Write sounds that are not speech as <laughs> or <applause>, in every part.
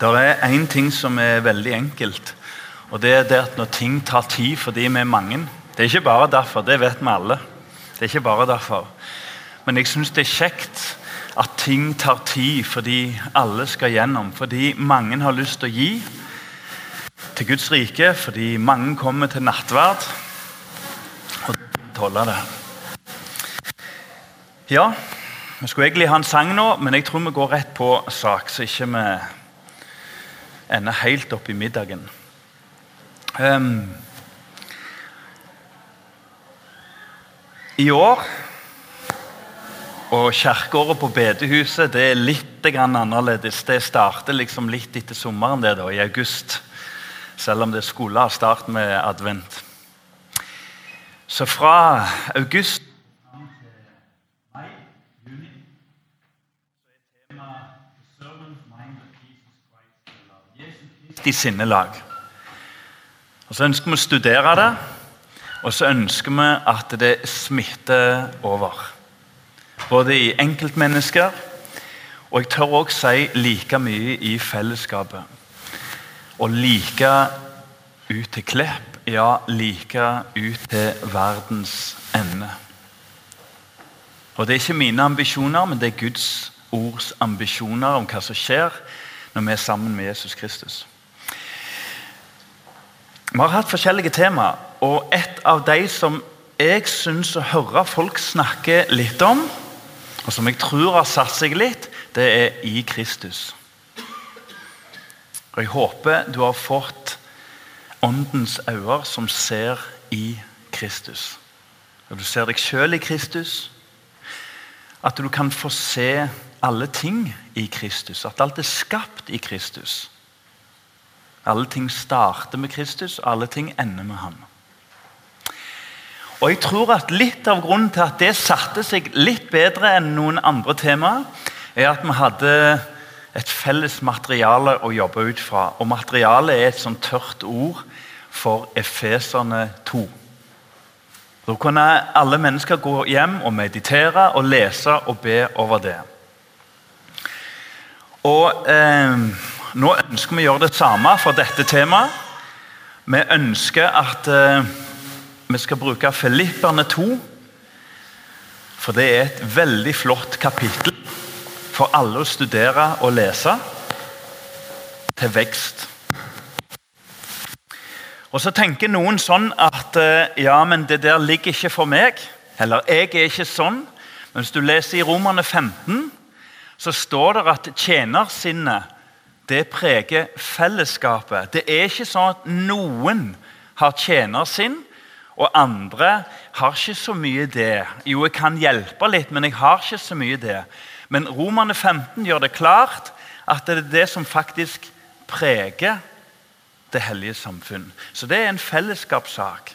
Det er én ting som er veldig enkelt. Og det er det at når ting tar tid fordi vi er mange Det er ikke bare derfor, det vet vi alle. Det er ikke bare derfor. Men jeg syns det er kjekt at ting tar tid fordi alle skal gjennom. Fordi mange har lyst til å gi til Guds rike, fordi mange kommer til nattverd. Og tåler det. Ja, vi skulle egentlig ha en sang nå, men jeg tror vi går rett på sak, så ikke vi ender helt opp i middagen. Um, I år og kirkeåret på bedehuset det er litt annerledes. Det starter liksom litt etter sommeren, det da, i august. Selv om det skulle ha start med advent. Så fra august i sinnelag. Og Så ønsker vi å studere det, og så ønsker vi at det smitter over. Både i enkeltmennesker og jeg tør også si like mye i fellesskapet. Og like ut til Klepp, ja, like ut til verdens ende. Og Det er ikke mine ambisjoner, men det er Guds ords ambisjoner om hva som skjer når vi er sammen med Jesus Kristus. Vi har hatt forskjellige temaer, og et av de som jeg syns å høre folk snakke litt om, og som jeg tror har satt seg litt, det er i Kristus. Og Jeg håper du har fått åndens øyne som ser i Kristus. At du ser deg sjøl i Kristus. At du kan få se alle ting i Kristus. At alt er skapt i Kristus. Alle ting starter med Kristus, og alle ting ender med ham. Og jeg tror at Litt av grunnen til at det satte seg litt bedre enn noen andre temaer, er at vi hadde et felles materiale å jobbe ut fra. Og materialet er et sånn tørt ord for Efeserne 2. Da kunne alle mennesker gå hjem og meditere og lese og be over det. Og eh, nå ønsker vi å gjøre det samme for dette temaet. Vi ønsker at eh, vi skal bruke Filipperne 2. For det er et veldig flott kapittel for alle å studere og lese til vekst. Og Så tenker noen sånn at eh, ja, men det der ligger ikke for meg. Eller jeg er ikke sånn. Men hvis du leser i Romerne 15, så står det at tjenersinnet det preger fellesskapet. Det er ikke sånn at noen har tjener sin, og andre har ikke så mye det. Jo, jeg kan hjelpe litt, men jeg har ikke så mye det. Men Romerne 15 gjør det klart at det er det som faktisk preger det hellige samfunn. Så det er en fellesskapssak.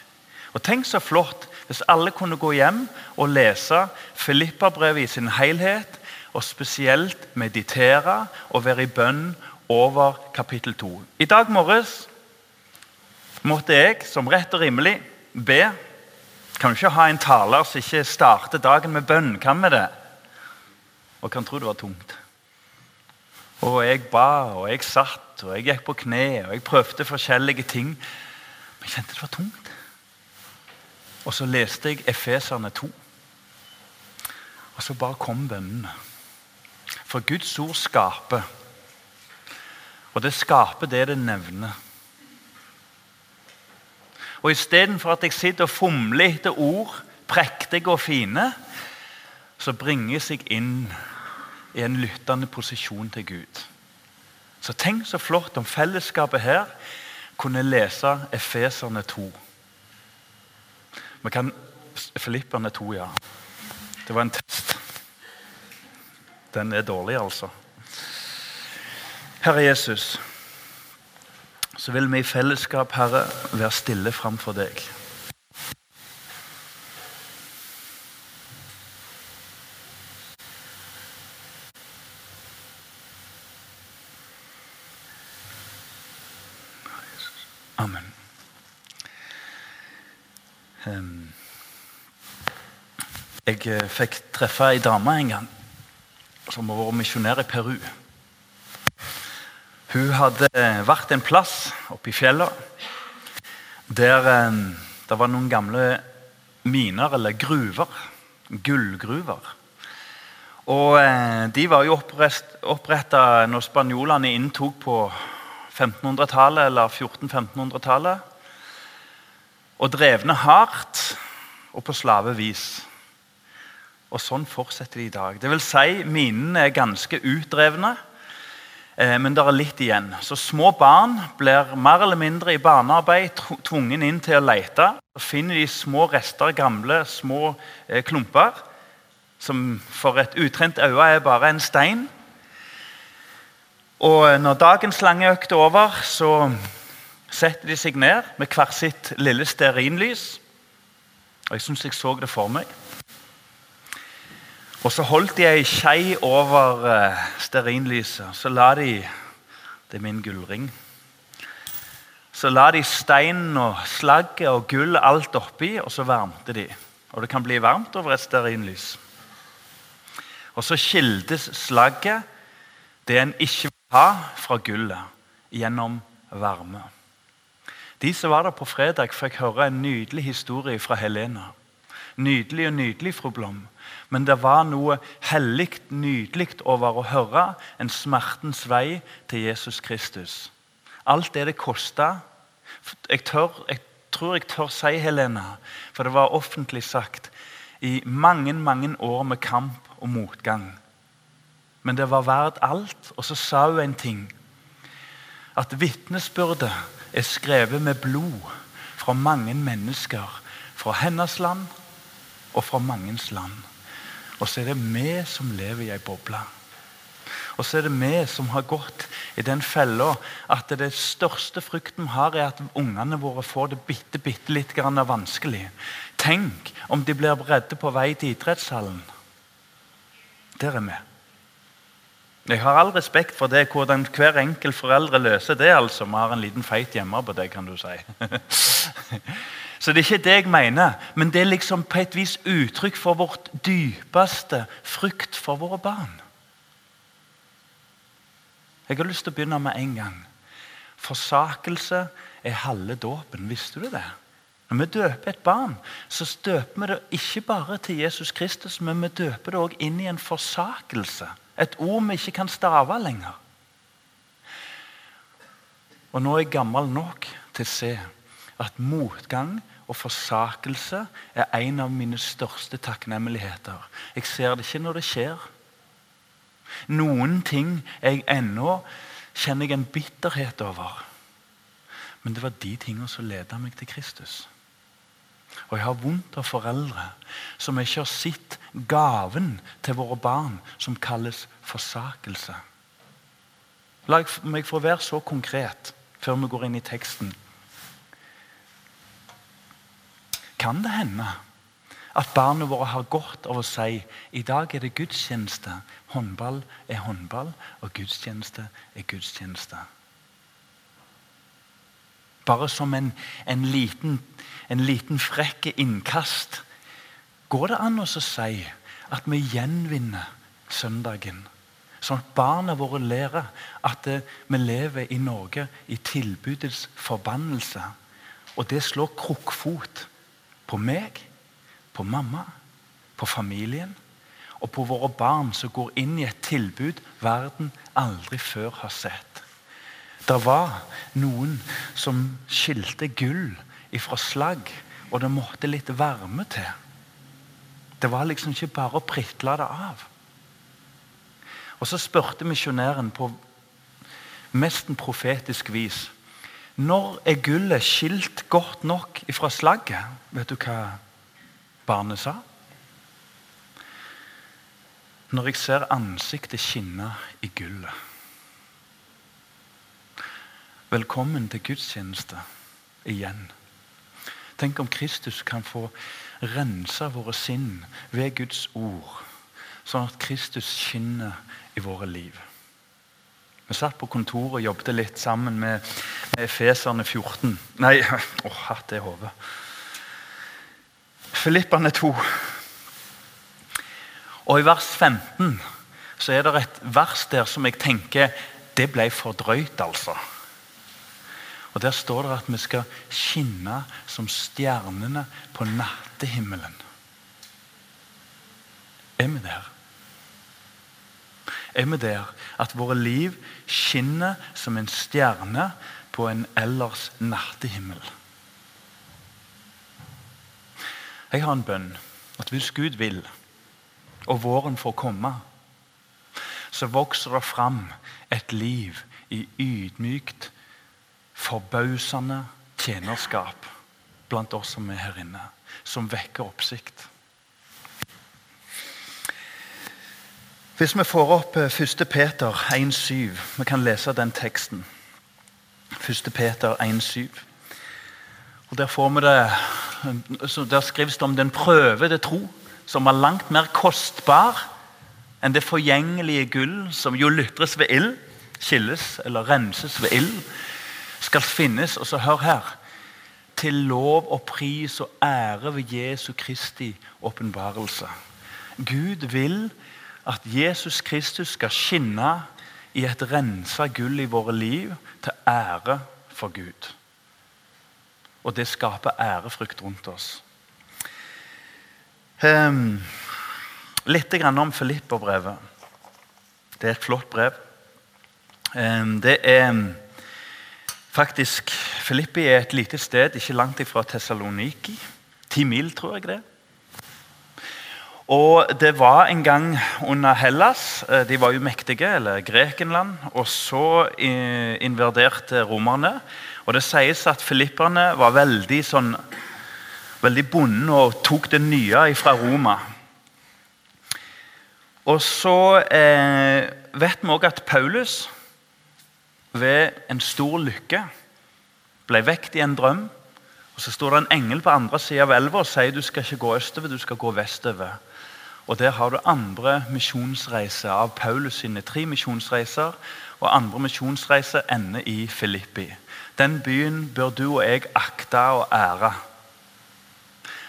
Og Tenk så flott hvis alle kunne gå hjem og lese Filippa-brevet i sin helhet, og spesielt meditere og være i bønn over kapittel 2. I dag morges måtte jeg, som rett og rimelig, be. Kan du ikke ha en taler som ikke starter dagen med bønn? Kan vi det? Og kan tro det var tungt. Og jeg ba, og jeg satt, og jeg gikk på kne, og jeg prøvde forskjellige ting. Men jeg kjente det var tungt. Og så leste jeg Efeserne 2. Og så bare kom bønnene. For Guds ord skaper. Og det skaper det det nevner. Og Istedenfor at jeg sitter og fomler etter ord, prektige og fine, så bringes jeg inn i en lyttende posisjon til Gud. Så Tenk så flott om fellesskapet her kunne lese Efeserne 2. Vi kan Filipperne 2, ja. Det var en test. Den er dårlig, altså. Herre Jesus, så vil vi i fellesskap, Herre, være stille framfor deg. Amen. Jeg eh, fikk treffe ei dame en gang som har vært misjonær i Peru. Hun hadde vært en plass oppe i fjellet der eh, det var noen gamle miner, eller gruver. Gullgruver. Og eh, De var jo oppretta når spanjolene inntok på 1500-tallet eller 1400-1500-tallet. Og drevne hardt og på slavevis. Og sånn fortsetter de i dag. Det vil si, Minene er ganske utdrevne. Eh, men det er litt igjen. Så Små barn blir mer eller mindre i barnearbeid tvungen inn til å lete. Så finner de små rester, gamle, små eh, klumper, som for et utrent øye er bare en stein. Og eh, Når dagens lange økt er over, så setter de seg ned med hvert sitt lille stearinlys. Og Jeg syns jeg så det for meg. Og så holdt de ei skei over uh, stearinlyset. Så la de Det er min gullring. Så la de steinen og slagget og gull alt oppi, og så varmte de. Og det kan bli varmt over et stearinlys. Og så skildes slagget, det en ikke vil ha, fra gullet gjennom varme. De som var der på fredag, fikk høre en nydelig historie fra Helena. Nydelig og nydelig, fru Blom. Men det var noe hellig, nydelig over å høre en smertens vei til Jesus Kristus. Alt det det kosta. Jeg, jeg tror jeg tør si, Helena, for det var offentlig sagt, i mange, mange år med kamp og motgang. Men det var verdt alt. Og så sa hun en ting. At vitnesbyrdet er skrevet med blod fra mange mennesker. Fra hennes land og fra mangens land. Og så er det vi som lever i ei boble. Og så er det vi som har gått i den fella at det største frykten vi har, er at ungene våre får det bitte, bitte litt vanskelig. Tenk om de blir redde på vei til idrettshallen. Der er vi. Jeg har all respekt for det, hvordan hver enkelt foreldre løser det. altså. Vi har en liten feit hjemme på det, kan du si. <laughs> Så det er ikke det jeg mener, men det er liksom på et vis uttrykk for vårt dypeste frykt for våre barn. Jeg har lyst til å begynne med en gang. Forsakelse er halve dåpen. Visste du det? Når vi døper et barn, så døper vi det ikke bare til Jesus Kristus, men vi døper det òg inn i en forsakelse. Et ord vi ikke kan stave lenger. Og nå er jeg gammel nok til å se at motgang og forsakelse er en av mine største takknemligheter. Jeg ser det ikke når det skjer. Noen ting jeg ennå kjenner jeg en bitterhet over. Men det var de tingene som ledet meg til Kristus. Og jeg har vondt av foreldre som ikke har sett gaven til våre barn, som kalles forsakelse. La meg få være så konkret før vi går inn i teksten. Kan det hende at barna våre har godt av å si i dag er det gudstjeneste. Håndball er håndball, og gudstjeneste er gudstjeneste. Bare som en, en liten, en liten frekke innkast går det an å si at vi gjenvinner søndagen. Sånn at barna våre lærer at vi lever i Norge i tilbudets forbannelse. Og det slår krukkfot på meg, på mamma, på familien og på våre barn som går inn i et tilbud verden aldri før har sett. Det var noen som skilte gull ifra slagg, og det måtte litt varme til. Det var liksom ikke bare å pritle det av. Og Så spurte misjonæren på mest profetisk vis når er gullet skilt godt nok ifra slagget? Vet du hva barnet sa? Når jeg ser ansiktet skinne i gullet. Velkommen til gudstjeneste igjen. Tenk om Kristus kan få rense våre sinn ved Guds ord, sånn at Kristus skinner i våre liv. Vi satt på kontoret og jobbet litt sammen med, med Efeserne 14. Nei, <laughs> åh, hatt det i hodet. Filippane 2. Og i vers 15 så er det et vers der som jeg tenker Det ble for drøyt, altså. Og Der står det at vi skal skinne som stjernene på nattehimmelen. Er vi der? Er vi der at våre liv skinner som en stjerne på en ellers nattehimmel? Jeg har en bønn at hvis Gud vil, og våren får komme, så vokser det fram et liv i ydmykt, forbausende tjenerskap blant oss som er her inne, som vekker oppsikt. Hvis vi får opp 1. Peter 1,7 Vi kan lese den teksten. 1. Peter 1,7. Og Der får vi det der skrives det om den prøvede tro, som er langt mer kostbar enn det forgjengelige gull, som jo lytres ved ild, skilles eller renses ved ild, skal finnes. Og så hør her til lov og pris og ære ved Jesu Kristi åpenbarelse. Gud vil at Jesus Kristus skal skinne i et rensa gull i våre liv, til ære for Gud. Og det skaper ærefrykt rundt oss. Um, litt om Filipperbrevet. Det er et flott brev. Um, det er faktisk Filippi er et lite sted ikke langt fra Tessaloniki. Ti mil, tror jeg det. Og Det var en gang under Hellas. Eh, de var jo mektige, eller Grekenland. Og så eh, invaderte romerne. Og Det sies at filipperne var veldig sånn veldig bonde og tok det nye fra Roma. Og så eh, vet vi òg at Paulus ved en stor lykke ble vekt i en drøm. Og Så står det en engel på andre sida av elva og sier du skal ikke gå østover, du skal gå vestover. Og Der har du andre misjonsreiser av Paulus sine tre misjonsreiser. Og andre misjonsreiser ender i Filippi. Den byen bør du og jeg akte og ære.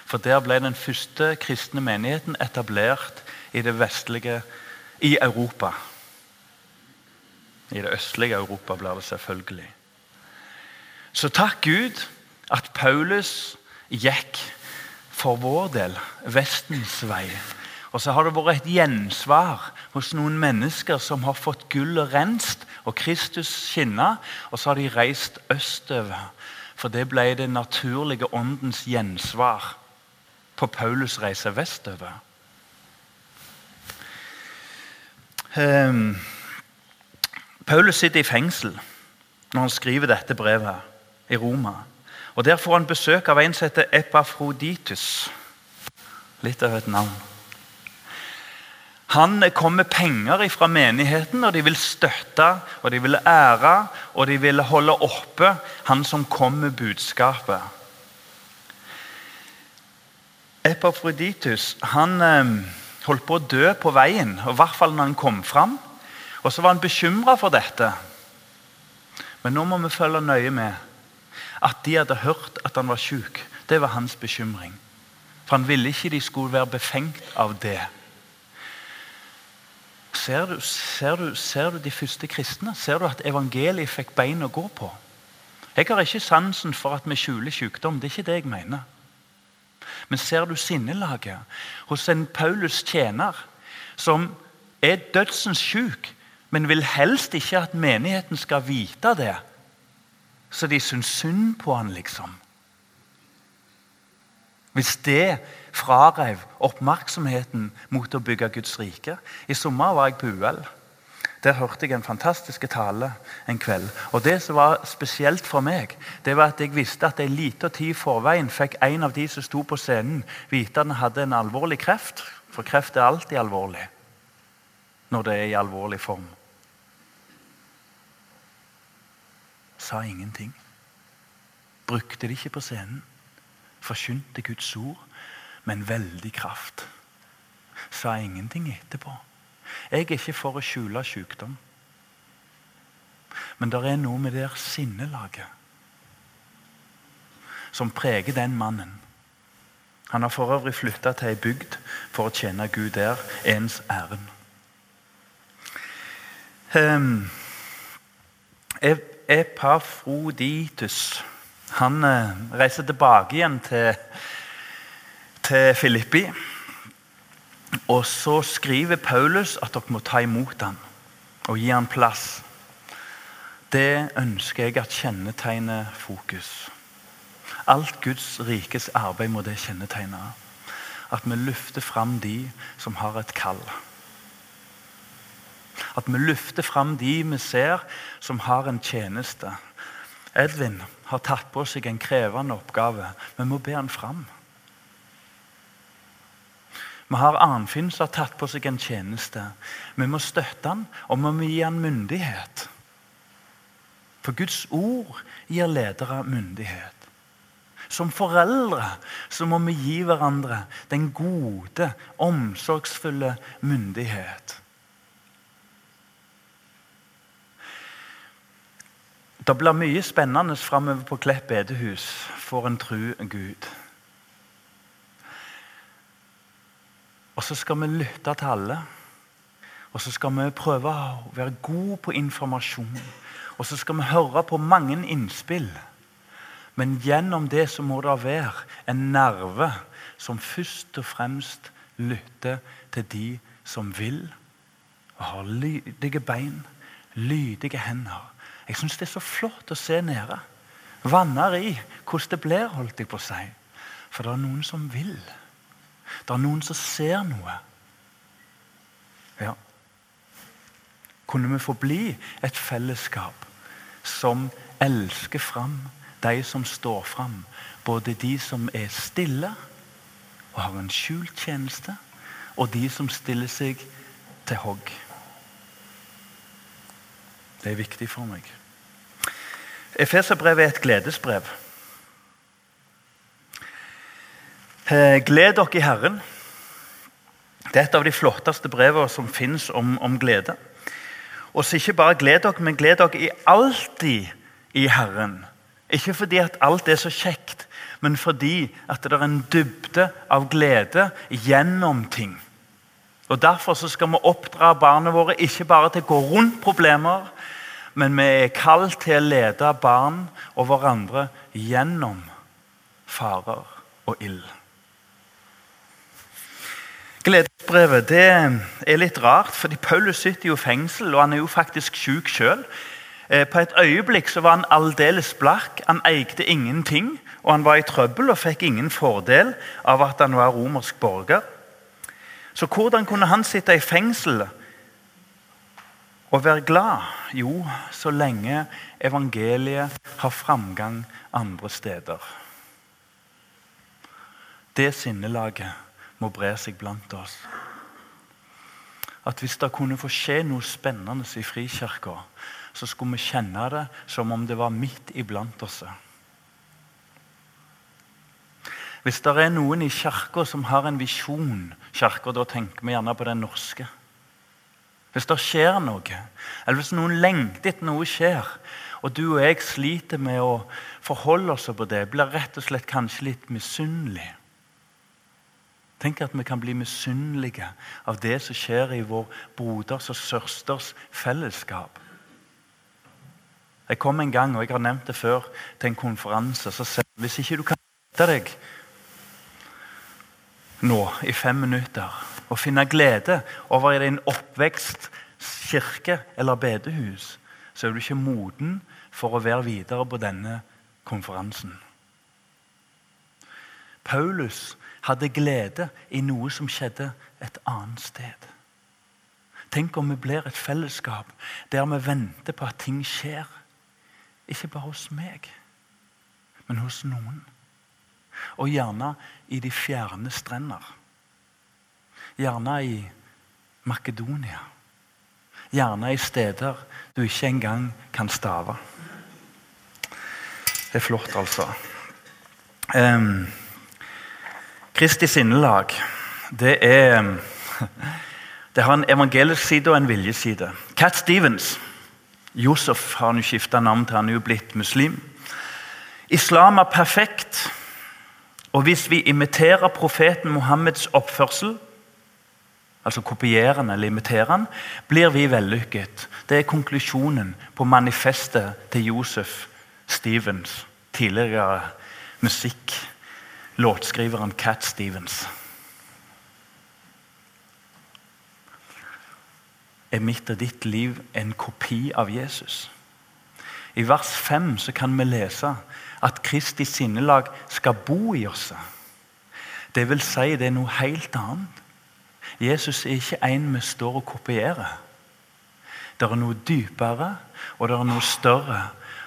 For der ble den første kristne menigheten etablert i det vestlige i Europa. I det østlige Europa blir det selvfølgelig. Så takk Gud at Paulus gikk for vår del Vestens vei. Og så har det vært et gjensvar hos noen mennesker som har fått gullet renst og Kristus skinna, og så har de reist østover. For det ble det naturlige åndens gjensvar på Paulus' reise vestover. Um, Paulus sitter i fengsel når han skriver dette brevet i Roma. Og Der får han besøk av en som heter Epafroditus. Litt av et navn. Han kom med penger fra menigheten, og de vil støtte og de vil ære og de vil holde oppe han som kom med budskapet. Epafroditus han eh, holdt på å dø på veien, i hvert fall når han kom fram. Og så var han bekymra for dette. Men nå må vi følge nøye med at de hadde hørt at han var syk. Det var hans bekymring. For han ville ikke de skulle være befengt av det. Ser du, ser, du, ser du, de første kristne? Ser du at evangeliet fikk bein å gå på? Jeg har ikke sansen for at vi skjuler sykdom. Det er ikke det jeg mener. Men ser du sinnelaget hos en Paulus tjener som er dødsens syk, men vil helst ikke at menigheten skal vite det? Så de syns synd på han, liksom. Hvis det frarev oppmerksomheten mot å bygge Guds rike. I sommer var jeg på UL. Der hørte jeg en fantastisk tale en kveld. Og Det som var spesielt for meg, det var at jeg visste at en liten tid i forveien fikk en av de som sto på scenen, vite at han hadde en alvorlig kreft. For kreft er alltid alvorlig når det er i alvorlig form. Sa ingenting. Brukte det ikke på scenen. Forkynte Guds ord med en veldig kraft. Sa ingenting etterpå. Jeg er ikke for å skjule sykdom. Men det er noe med det sinnelaget som preger den mannen. Han har for øvrig flytta til ei bygd for å tjene Gud der, ens ærend. Um, Epafroditus han eh, reiser tilbake igjen til, til Filippi. Og så skriver Paulus at dere må ta imot ham og gi ham plass. Det ønsker jeg at kjennetegner fokus. Alt Guds rikes arbeid må det kjennetegne. At vi løfter fram de som har et kall. At vi løfter fram de vi ser som har en tjeneste. Edvin har tatt på seg en krevende oppgave. Vi må be han fram. Vi har Arnfinn som har tatt på seg en tjeneste. Vi må støtte han, og vi må gi han myndighet. For Guds ord gir ledere myndighet. Som foreldre så må vi gi hverandre den gode, omsorgsfulle myndighet. Det blir mye spennende framover på Klepp bedehus for en tru Gud. Og så skal vi lytte til alle. Og så skal vi prøve å være gode på informasjon. Og så skal vi høre på mange innspill. Men gjennom det så må det være en nerve som først og fremst lytter til de som vil, og har lydige bein, lydige hender jeg syns det er så flott å se nede. Vanner i hvordan det blir, holdt jeg på å si. For det er noen som vil. Det er noen som ser noe. Ja. Kunne vi få bli et fellesskap som elsker fram de som står fram? Både de som er stille og har en skjult tjeneste, og de som stiller seg til hogg. Det er viktig for meg. Efeserbrevet er et gledesbrev. Eh, gled dere i Herren. Det er et av de flotteste brevene som fins om, om, glede. Og så ikke bare gled dere, men gled dere i alltid i Herren. Ikke fordi at alt er så kjekt, men fordi at det er en dybde av glede gjennom ting. Og Derfor så skal vi oppdra barna våre ikke bare til å gå rundt problemer, men vi er kalt til å lede barn og hverandre gjennom farer og ild. Gledesbrevet det er litt rart, fordi Paulus sitter jo i fengsel, og han er jo faktisk syk sjøl. Eh, på et øyeblikk så var han aldeles blakk. Han eide ingenting, og han var i trøbbel og fikk ingen fordel av at han var romersk borger. Så hvordan kunne han sitte i fengsel og være glad? Jo, så lenge evangeliet har framgang andre steder. Det sinnelaget må bre seg blant oss. At hvis det kunne få skje noe spennende i Frikirka, så skulle vi kjenne det som om det var midt iblant oss. Hvis det er noen i kirka som har en visjon kirka, Da tenker vi gjerne på den norske. Hvis det skjer noe, eller hvis noen lengter etter noe skjer, og du og jeg sliter med å forholde oss på det, blir rett og slett kanskje litt misunnelig. Tenk at vi kan bli misunnelige av det som skjer i vår broders og søsters fellesskap. Jeg kom en gang, og jeg har nevnt det før, til en konferanse. så sa Hvis ikke du kan sette deg nå i fem minutter og finne glede over i din oppvekst, kirke eller bedehus, så er du ikke moden for å være videre på denne konferansen. Paulus hadde glede i noe som skjedde et annet sted. Tenk om vi blir et fellesskap der vi venter på at ting skjer. Ikke bare hos meg, men hos noen. Og gjerne i de fjerne strender. Gjerne i Makedonia. Gjerne i steder du ikke engang kan stave. Det er flott, altså. Um, Kristi sinnelag, det er Det har en evangelisk side og en viljeside. Cat Stevens Josef har nå skifta navn til, han er jo blitt muslim. Islam er perfekt, og hvis vi imiterer profeten Mohammeds oppførsel, altså kopierer eller imiterer han, blir vi vellykket. Det er konklusjonen på manifestet til Josef Stevens, tidligere musikk låtskriveren Cat Stevens. Er mitt og ditt liv en kopi av Jesus? I vers 5 så kan vi lese at Kristi sinnelag skal bo i oss. Det vil si det er noe helt annet. Jesus er ikke en vi står og kopierer. Det er noe dypere, og det er noe større,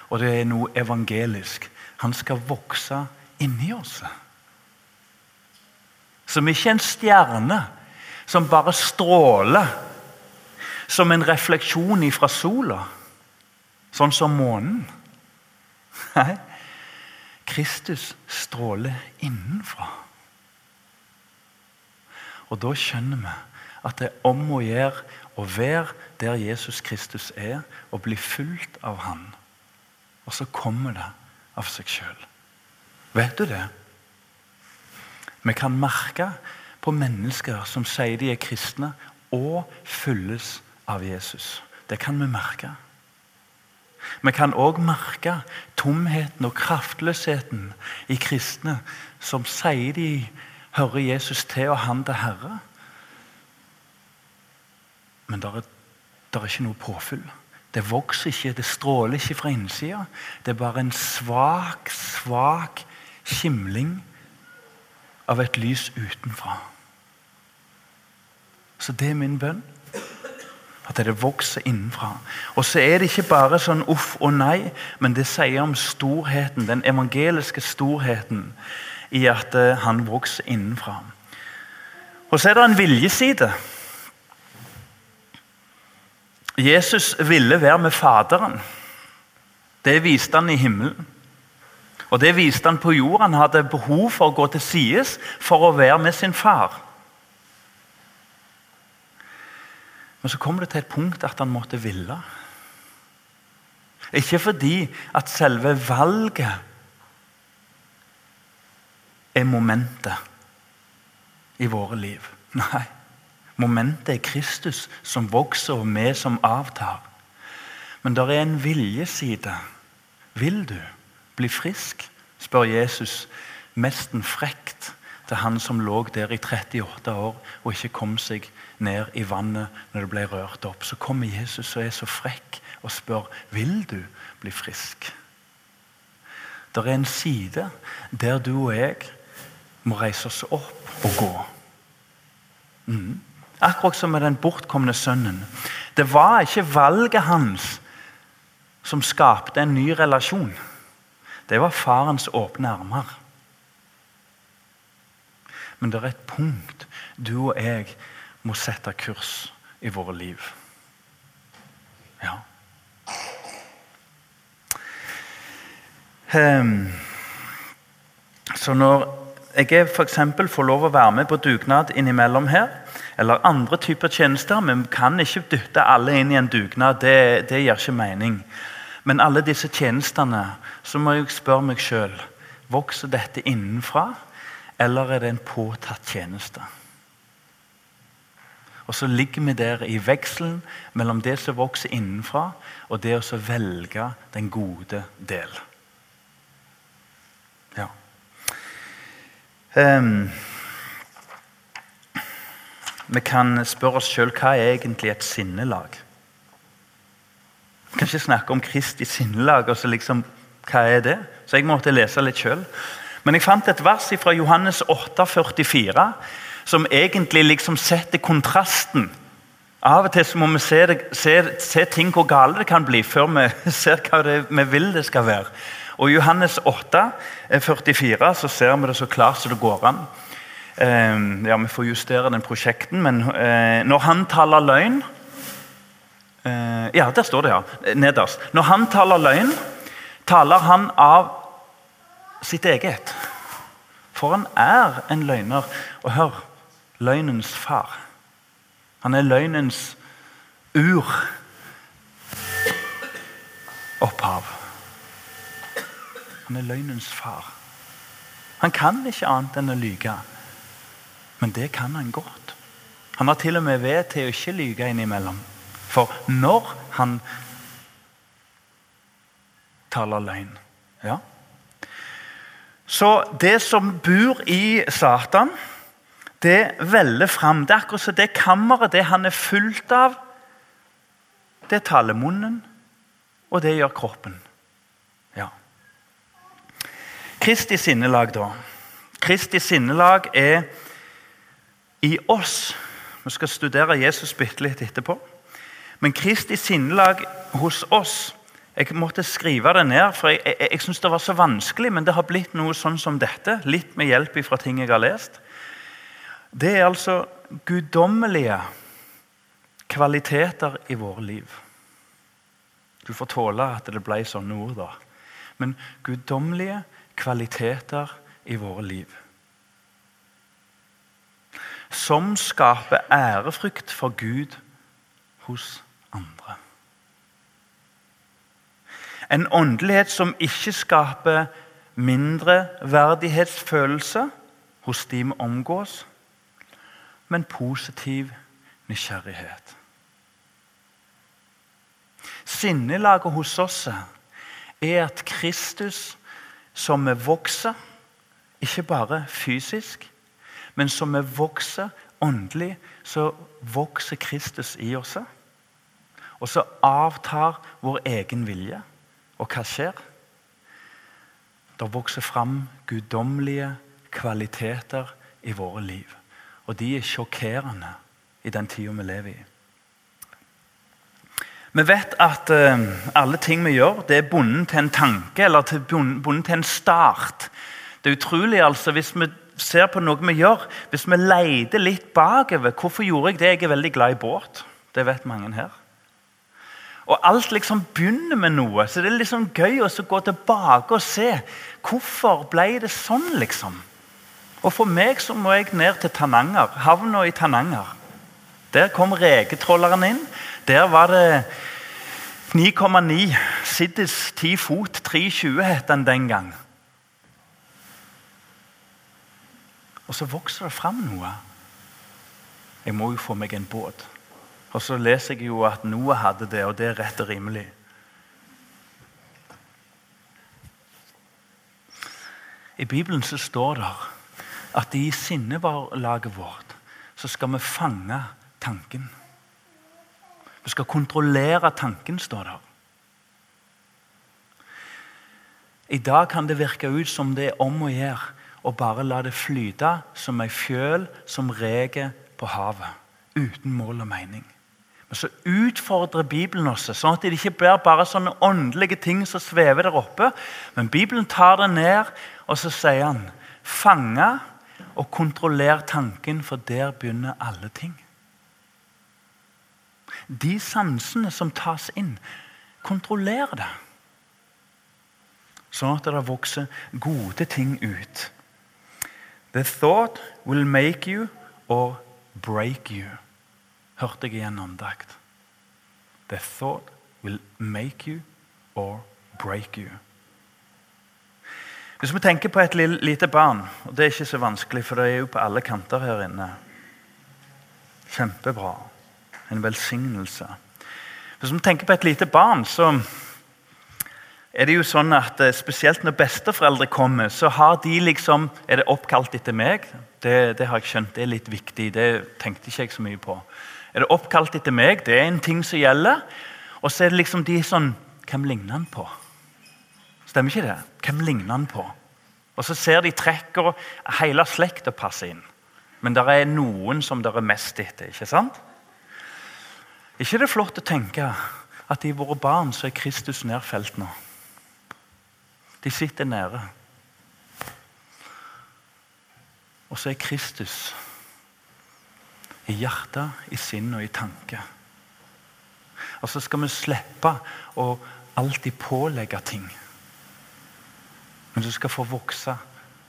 og det er noe evangelisk. Han skal vokse inni oss. Som ikke er en stjerne som bare stråler som en refleksjon ifra sola, sånn som månen. Nei, Kristus stråler innenfra. Og da skjønner vi at det er om å gjøre å være der Jesus Kristus er, og bli fulgt av Han. Og så kommer det av seg sjøl. Vet du det? Vi kan merke på mennesker som sier de er kristne, og fylles av Jesus. Det kan vi merke. Vi kan òg merke tomheten og kraftløsheten i kristne som sier de hører Jesus til og han til Herre. Men det er, er ikke noe påfyll. Det vokser ikke, det stråler ikke fra innsida. Det er bare en svak, svak skimling av et lys utenfra. Så det er min bønn. At det vokser innenfra. Og så er det ikke bare sånn uff og nei, men det sier om storheten, den evangeliske storheten i at eh, han vokser innenfra. Og så er det en viljeside. Jesus ville være med Faderen. Det viste han i himmelen. Og Det viste han på jord. Han hadde behov for å gå til sides for å være med sin far. Men så kom det til et punkt at han måtte ville. Ikke fordi at selve valget er momentet i våre liv. Nei. Momentet er Kristus som vokser, og vi som avtar. Men det er en viljeside. Vil du? Bli frisk? spør Jesus nesten frekt til han som lå der i 38 år og ikke kom seg ned i vannet når det ble rørt opp. Så kommer Jesus og er så frekk og spør vil du bli frisk. Det er en side der du og jeg må reise oss opp og gå. Mm. Akkurat som med den bortkomne sønnen. Det var ikke valget hans som skapte en ny relasjon det var farens åpne armer. Men det er et punkt du og jeg må sette kurs i våre liv. Ja. Um, så når jeg f.eks. får lov å være med på dugnad innimellom her, eller andre typer tjenester Vi kan ikke dytte alle inn i en dugnad. Det, det gir ikke mening. Men alle disse tjenestene, så må jeg spørre meg sjøl Vokser dette innenfra, eller er det en påtatt tjeneste? Og så ligger vi der i vekselen mellom det som vokser innenfra, og det å velge den gode del. Ja. Um, vi kan spørre oss sjøl hva er egentlig et sinnelag kan ikke snakke om Kristi sinnelag. og så liksom, Hva er det? Så jeg måtte lese litt sjøl. Men jeg fant et vers fra Johannes 8, 44, som egentlig liksom setter kontrasten. Av og til så må vi se, det, se, se ting hvor gale det kan bli, før vi <laughs> ser hva det, vi vil det skal være. Og I Johannes 8, 44 så ser vi det så klart som det går an. Eh, ja, Vi får justere den prosjekten, men eh, når han taler løgn ja, der står det, ja. Nederst. Når han taler løgn, taler han av sitt eget. For han er en løgner. Og hør løgnens far. Han er løgnens ur. Opphav. Han er løgnens far. Han kan ikke annet enn å lyge. Men det kan han godt. Han har til og med ved til å ikke lyge innimellom. For når han taler løgn ja. Så det som bor i Satan, det veller fram. Det er akkurat som det kammeret det han er fullt av, det taler munnen, og det gjør kroppen. Ja. Kristi sinnelag, da. Kristi sinnelag er i oss. Vi skal studere Jesus bitte litt etterpå. Men Kristi sinnelag hos oss Jeg måtte skrive det ned, for jeg, jeg, jeg syns det var så vanskelig. Men det har blitt noe sånn som dette, litt med hjelp fra ting jeg har lest. Det er altså guddommelige kvaliteter i våre liv. Du får tåle at det ble sånne ord, da. Men guddommelige kvaliteter i våre liv. Som skaper ærefrykt for Gud hos andre. En åndelighet som ikke skaper mindreverdighetsfølelse hos de vi omgås, men positiv nysgjerrighet. Sinnelaget hos oss er at Kristus, som vi vokser, ikke bare fysisk, men som vi vokser åndelig, så vokser Kristus i oss. Og så avtar vår egen vilje. Og hva skjer? Det vokser fram guddommelige kvaliteter i våre liv. Og de er sjokkerende i den tida vi lever i. Vi vet at uh, alle ting vi gjør, det er bundet til en tanke eller til, bundet til en start. Det er utrolig altså, Hvis vi ser på noe vi gjør, hvis vi leter litt bakover Hvorfor gjorde jeg det? Jeg er veldig glad i båt. Det vet mange her. Og Alt liksom begynner med noe, så det er liksom gøy å gå tilbake og se. Hvorfor ble det sånn, liksom? Og For meg så må jeg ned til Tananger, havna i Tananger. Der kom reketrolleren inn. Der var det 9,9. Siddis 10 fot. 3,20 het den den gang. Og så vokser det fram noe. Jeg må jo få meg en båt. Og så leser jeg jo at Noah hadde det, og det er rett og rimelig. I Bibelen så står det at i sinnelaget vårt så skal vi fange tanken. Vi skal kontrollere tanken, står det. I dag kan det virke ut som det er om å gjøre å bare la det flyte som ei fjøl som reker på havet. Uten mål og mening. Så utfordrer Bibelen oss, sånn at det ikke blir bare sånne åndelige ting som svever der oppe. Men Bibelen tar det ned, og så sier han fange og kontroller tanken, for der begynner alle ting. De sansene som tas inn, kontrollerer det. Sånn at det vokser gode ting ut. The thought will make you or break you. Hørte jeg igjen andakt. The thought will make you or break you. Hvis vi tenker på et lite barn og Det er ikke så vanskelig, for det er jo på alle kanter her inne. Kjempebra en velsignelse. Hvis vi tenker på et lite barn, så er det jo sånn at eh, spesielt når besteforeldre kommer, så har de liksom Er det oppkalt etter meg? Det, det har jeg skjønt, det er litt viktig. Det tenkte ikke jeg så mye på. Er det oppkalt etter meg? Det er en ting som gjelder. Og så er det liksom de sånn Hvem ligner han på? Stemmer ikke det? Hvem ligner han på? Og så ser de trekker og hele slekta passer inn. Men det er noen som det er mest etter. ikke sant? ikke det flott å tenke at i våre barn så er Kristus nedfelt nå? De sitter nære. Og så er Kristus i hjertet, i sinn og i tanke. Og så skal vi slippe å alltid pålegge ting. Men du skal få vokse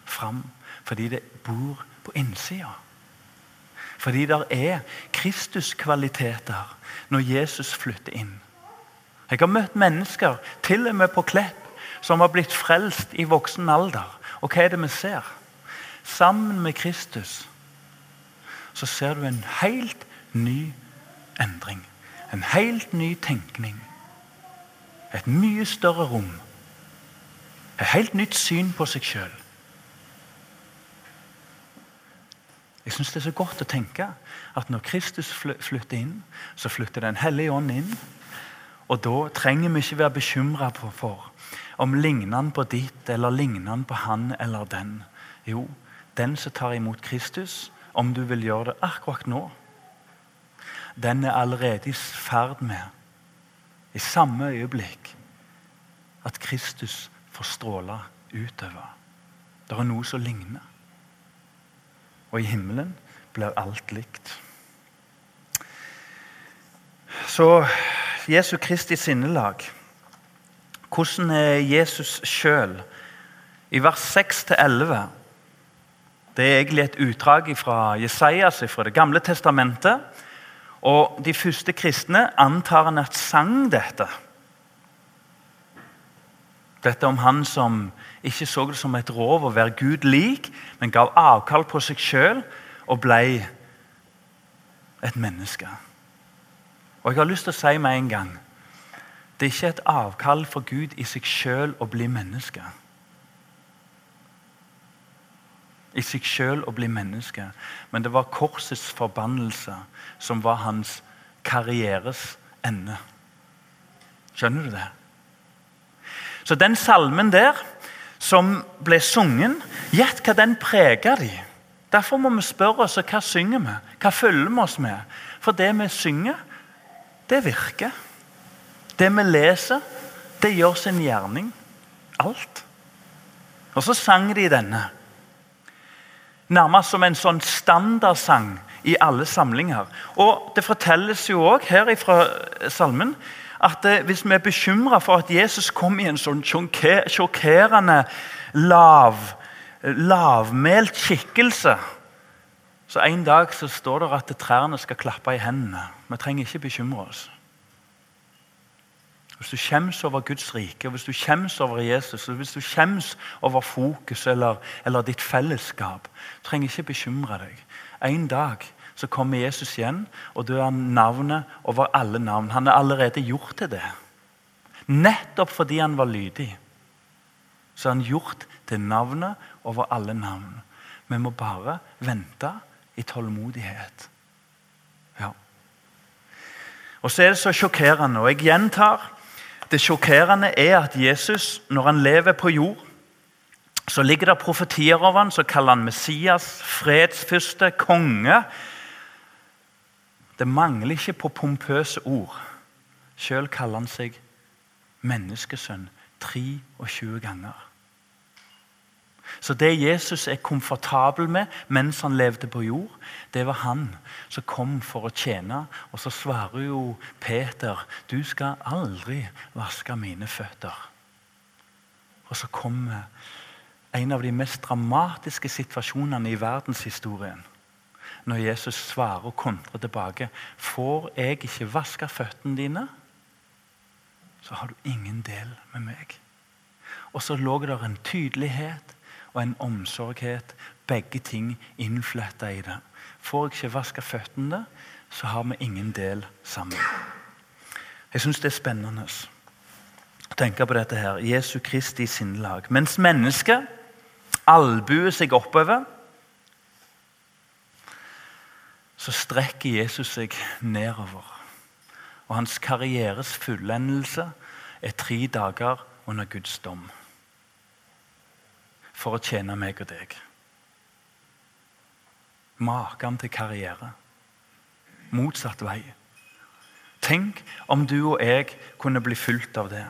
fram fordi det bor på innsida. Fordi det er Kristuskvaliteter når Jesus flytter inn. Jeg har møtt mennesker, til og med på Klepp, som har blitt frelst i voksen alder. Og hva er det vi ser? Sammen med Kristus så ser du en helt ny endring. En helt ny tenkning. Et mye større rom. Et helt nytt syn på seg sjøl. Jeg syns det er så godt å tenke at når Kristus flytter inn, så flytter Den hellige ånd inn. Og da trenger vi ikke være bekymra for om ligner han på ditt eller ligner han på han eller den. Jo, den som tar imot Kristus, om du vil gjøre det akkurat nå, den er allerede i ferd med, i samme øyeblikk, at Kristus får stråle utover. Det er noe som ligner. Og i himmelen blir alt likt. Så Jesu Kristi sinnelag. Hvordan er Jesus sjøl? I vers 6-11 Det er egentlig et utdrag fra Jesajas, fra Det gamle testamentet. Og De første kristne antar han at sang dette. Dette om han som ikke så det som et rov å være Gud lik, men gav avkall på seg sjøl og ble et menneske. Og Jeg har lyst til å si med en gang det er ikke et avkall for Gud i seg sjøl å bli menneske. I seg sjøl å bli menneske. Men det var korsets forbannelse som var hans karrieres ende. Skjønner du det? Så den salmen der som ble sungen, gjett hva den preger de. Derfor må vi spørre oss hva synger vi Hva følger vi oss med. For det vi synger, det virker. Det vi leser, det gjør sin gjerning. Alt. Og så sang de denne. Nærmest som en sånn standardsang i alle samlinger. Og Det fortelles jo òg her fra salmen at eh, hvis vi er bekymra for at Jesus kom i en sånn sjokkerende lav, lavmælt skikkelse Så En dag så står det at trærne skal klappe i hendene. Vi trenger ikke bekymre oss. Hvis du skjems over Guds rike, hvis du skjems over Jesus, hvis du skjems over fokus eller, eller ditt fellesskap, trenger ikke bekymre deg. En dag så kommer Jesus igjen, og da er navnet over alle navn. Han er allerede gjort til det. Nettopp fordi han var lydig, så er han gjort til navnet over alle navn. Vi må bare vente i tålmodighet. Ja. Og så er det så sjokkerende, og jeg gjentar det sjokkerende er at Jesus, når han lever på jord, så ligger det profetier over ham, så kaller han Messias, fredsfyrste, konge. Det mangler ikke på pompøse ord. Sjøl kaller han seg menneskesønn 23 ganger. Så det Jesus er komfortabel med mens han levde på jord, det var han som kom for å tjene. Og så svarer jo Peter, 'Du skal aldri vaske mine føtter'. Og så kommer en av de mest dramatiske situasjonene i verdenshistorien. Når Jesus svarer og kontrer tilbake. 'Får jeg ikke vaske føttene dine, så har du ingen del med meg.' Og så lå det en tydelighet og en omsorghet. Begge ting innfletta i det. Får jeg ikke vaska føttene, så har vi ingen del sammen. Jeg syns det er spennende å tenke på dette her. Jesu Kristi sinnelag. Mens mennesket albuer seg oppover, så strekker Jesus seg nedover. Og hans karrieres fullendelse er tre dager under Guds dom for å tjene meg og deg. Maken til karriere. Motsatt vei. Tenk om du og jeg kunne bli fulgt av det.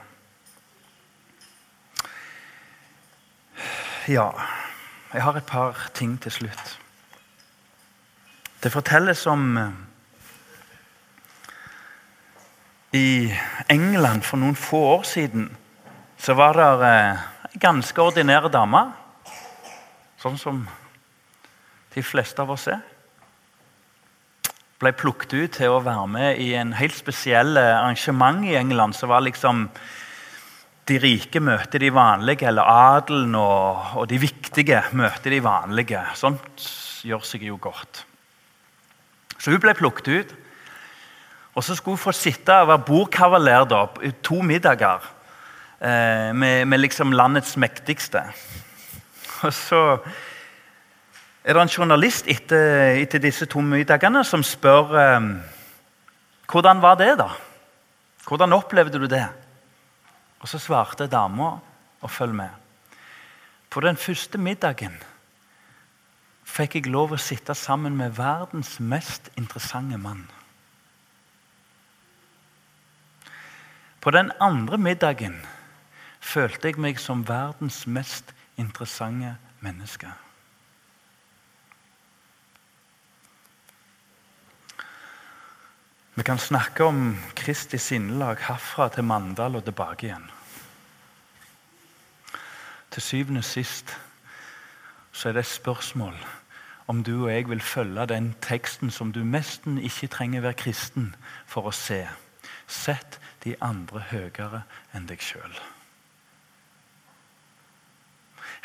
Ja, jeg har et par ting til slutt. Det fortelles om eh, I England for noen få år siden så var det eh, ganske ordinære dame. Sånn som de fleste av oss er. Ble plukket ut til å være med i en helt spesiell arrangement i England. som var liksom De rike møter de vanlige, eller adelen og, og de viktige møter de vanlige. Sånt gjør seg jo godt. Så hun ble plukket ut. Og så skulle hun få sitte og være bordkavaler to middager eh, med, med liksom landets mektigste. Og så er det en journalist etter, etter disse to middagene som spør eh, hvordan var det. da? Hvordan opplevde du det? Og Så svarte dama, og følg med På den første middagen fikk jeg lov å sitte sammen med verdens mest interessante mann. På den andre middagen følte jeg meg som verdens mest interessante menneske. Vi kan snakke om Kristi sinnelag herfra til Mandal og tilbake igjen. Til syvende og sist så er det et spørsmål om du og jeg vil følge den teksten som du nesten ikke trenger være kristen for å se. Sett de andre høyere enn deg sjøl.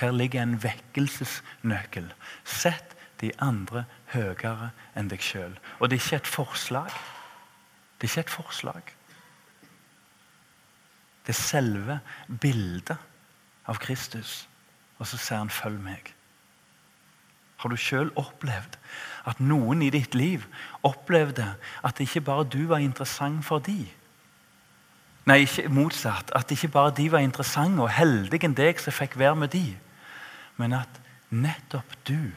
Her ligger en vekkelsesnøkkel. Sett de andre høyere enn deg sjøl. Og det er ikke et forslag. Det er ikke et forslag. Det er selve bildet av Kristus. Og så sier han 'følg meg'. Har du sjøl opplevd at noen i ditt liv opplevde at ikke bare du var interessant for de? Nei, ikke motsatt. At ikke bare de var interessante og heldige enn deg som fikk være med de, men at nettopp du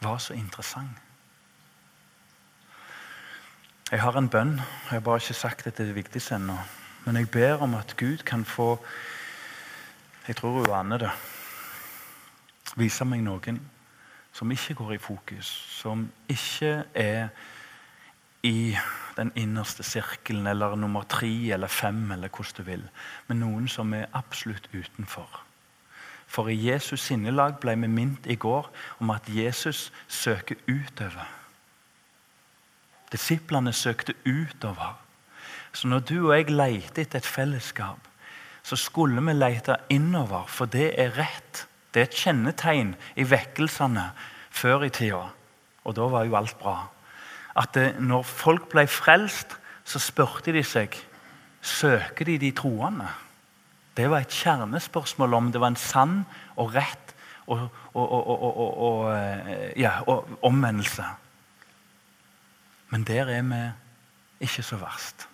var så interessant. Jeg har en bønn. Jeg har bare ikke sagt at det er det viktigste ennå. Men jeg ber om at Gud kan få Jeg tror hun aner det vise meg noen som ikke går i fokus, som ikke er i den innerste sirkelen eller nummer tre eller fem, eller hvordan du vil, men noen som er absolutt utenfor. For i Jesus sinnelag ble vi minnet i går om at Jesus søker utover. Disiplene søkte utover. Så når du og jeg leter etter et fellesskap, så skulle vi lete innover, for det er rett. Det er et kjennetegn i vekkelsene før i tida. Og da var jo alt bra. At det, når folk ble frelst, så spurte de seg søker de de troende. Det var et kjernespørsmål om det var en sann og rett og, og, og, og eh, ja, omvendelse. Men der er vi ikke så verst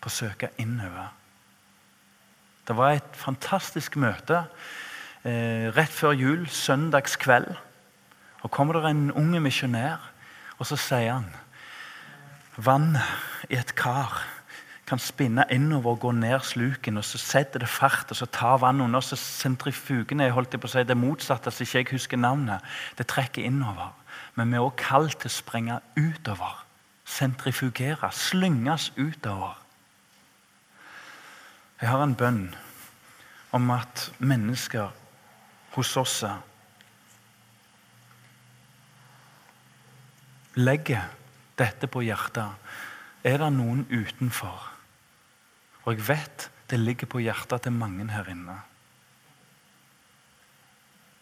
på å søke innover. Det var et fantastisk møte eh, rett før jul, søndagskveld. Og kommer det en unge misjonær, og så sier han Vannet i et kar kan spinne innover og gå ned sluken. og Så setter det fart, og så tar vannet under. så Sentrifugene jeg holdt på å si, det motsatte, så ikke jeg husker navnet. Det trekker innover. Men vi er også kalt til å sprenge utover. Sentrifugere. Slynges utover. Jeg har en bønn om at mennesker hos oss legger dette på hjertet, er det noen utenfor. Og jeg vet det ligger på hjertet til mange her inne.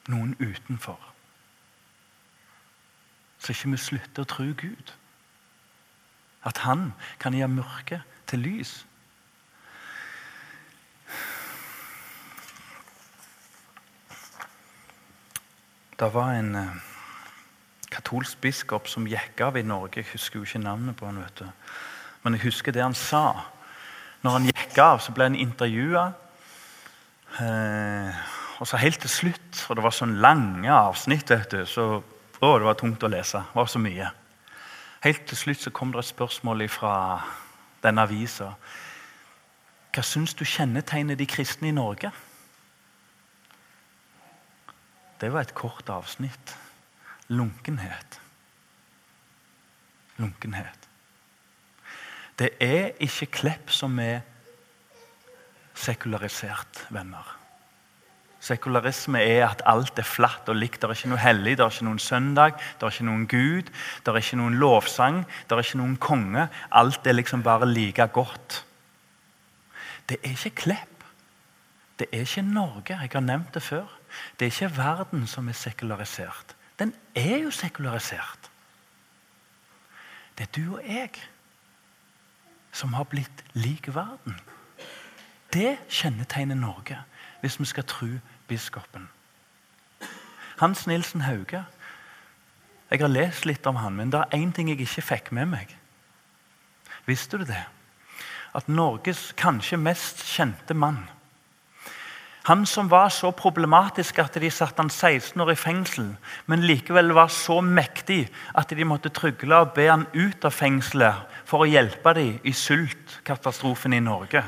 Noen utenfor. Så ikke vi slutter å tro Gud. At Han kan gjøre mørke til lys. Det var en eh, katolsk biskop som gikk av i Norge. Jeg husker jo ikke navnet på han, vet du. Men jeg husker det han sa. Når han gikk av, så ble han intervjua. Eh, og så helt til slutt, og det var sånn lange avsnitt, vet du, så å, det var tungt å lese. Det var så mye. Helt til slutt så kom det et spørsmål fra denne avisa. Hva syns du kjennetegner de kristne i Norge? Det var et kort avsnitt. Lunkenhet. Lunkenhet. Det er ikke Klepp som er sekularisert, venner. Sekularisme er at alt er flatt og likt. Det er ikke noe hellig, det er ikke noen søndag, det er ikke noen Gud, det er ikke noen lovsang, det er ikke noen konge. Alt er liksom bare like godt. Det er ikke Klepp. Det er ikke Norge. Jeg har nevnt det før. Det er ikke verden som er sekularisert. Den er jo sekularisert. Det er du og jeg som har blitt lik verden. Det kjennetegner Norge, hvis vi skal tro biskopen. Hans Nilsen Hauge. Jeg har lest litt om han, men det er én ting jeg ikke fikk med meg. Visste du det? At Norges kanskje mest kjente mann Han som var så problematisk at de satte han 16 år i fengsel, men likevel var så mektig at de måtte trygle og be han ut av fengselet for å hjelpe dem i sultkatastrofen i Norge.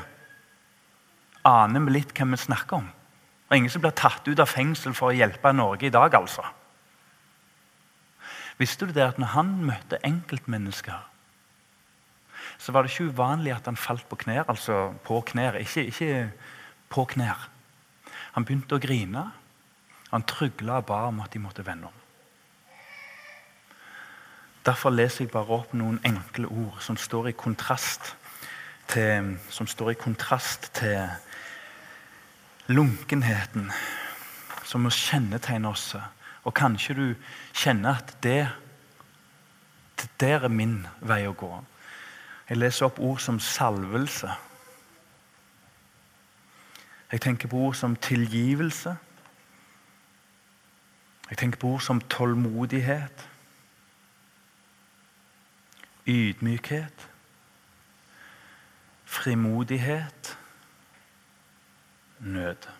Aner vi litt hvem vi snakker om? Og ingen som blir tatt ut av fengsel for å hjelpe Norge i dag, altså. Visste du det at når han møtte enkeltmennesker, så var det ikke uvanlig at han falt på knær, altså på knær, ikke, ikke på knær. Han begynte å grine. Han trygla og ba om at de måtte vende om. Derfor leser jeg bare opp noen enkle ord som står i kontrast til, som står i kontrast til lunkenheten som må kjennetegne oss. Og kanskje du kjenner at det, det der er min vei å gå. Jeg leser opp ord som salvelse. Jeg tenker på ord som tilgivelse. Jeg tenker på ord som tålmodighet. Ydmykhet. Frimodighet nød.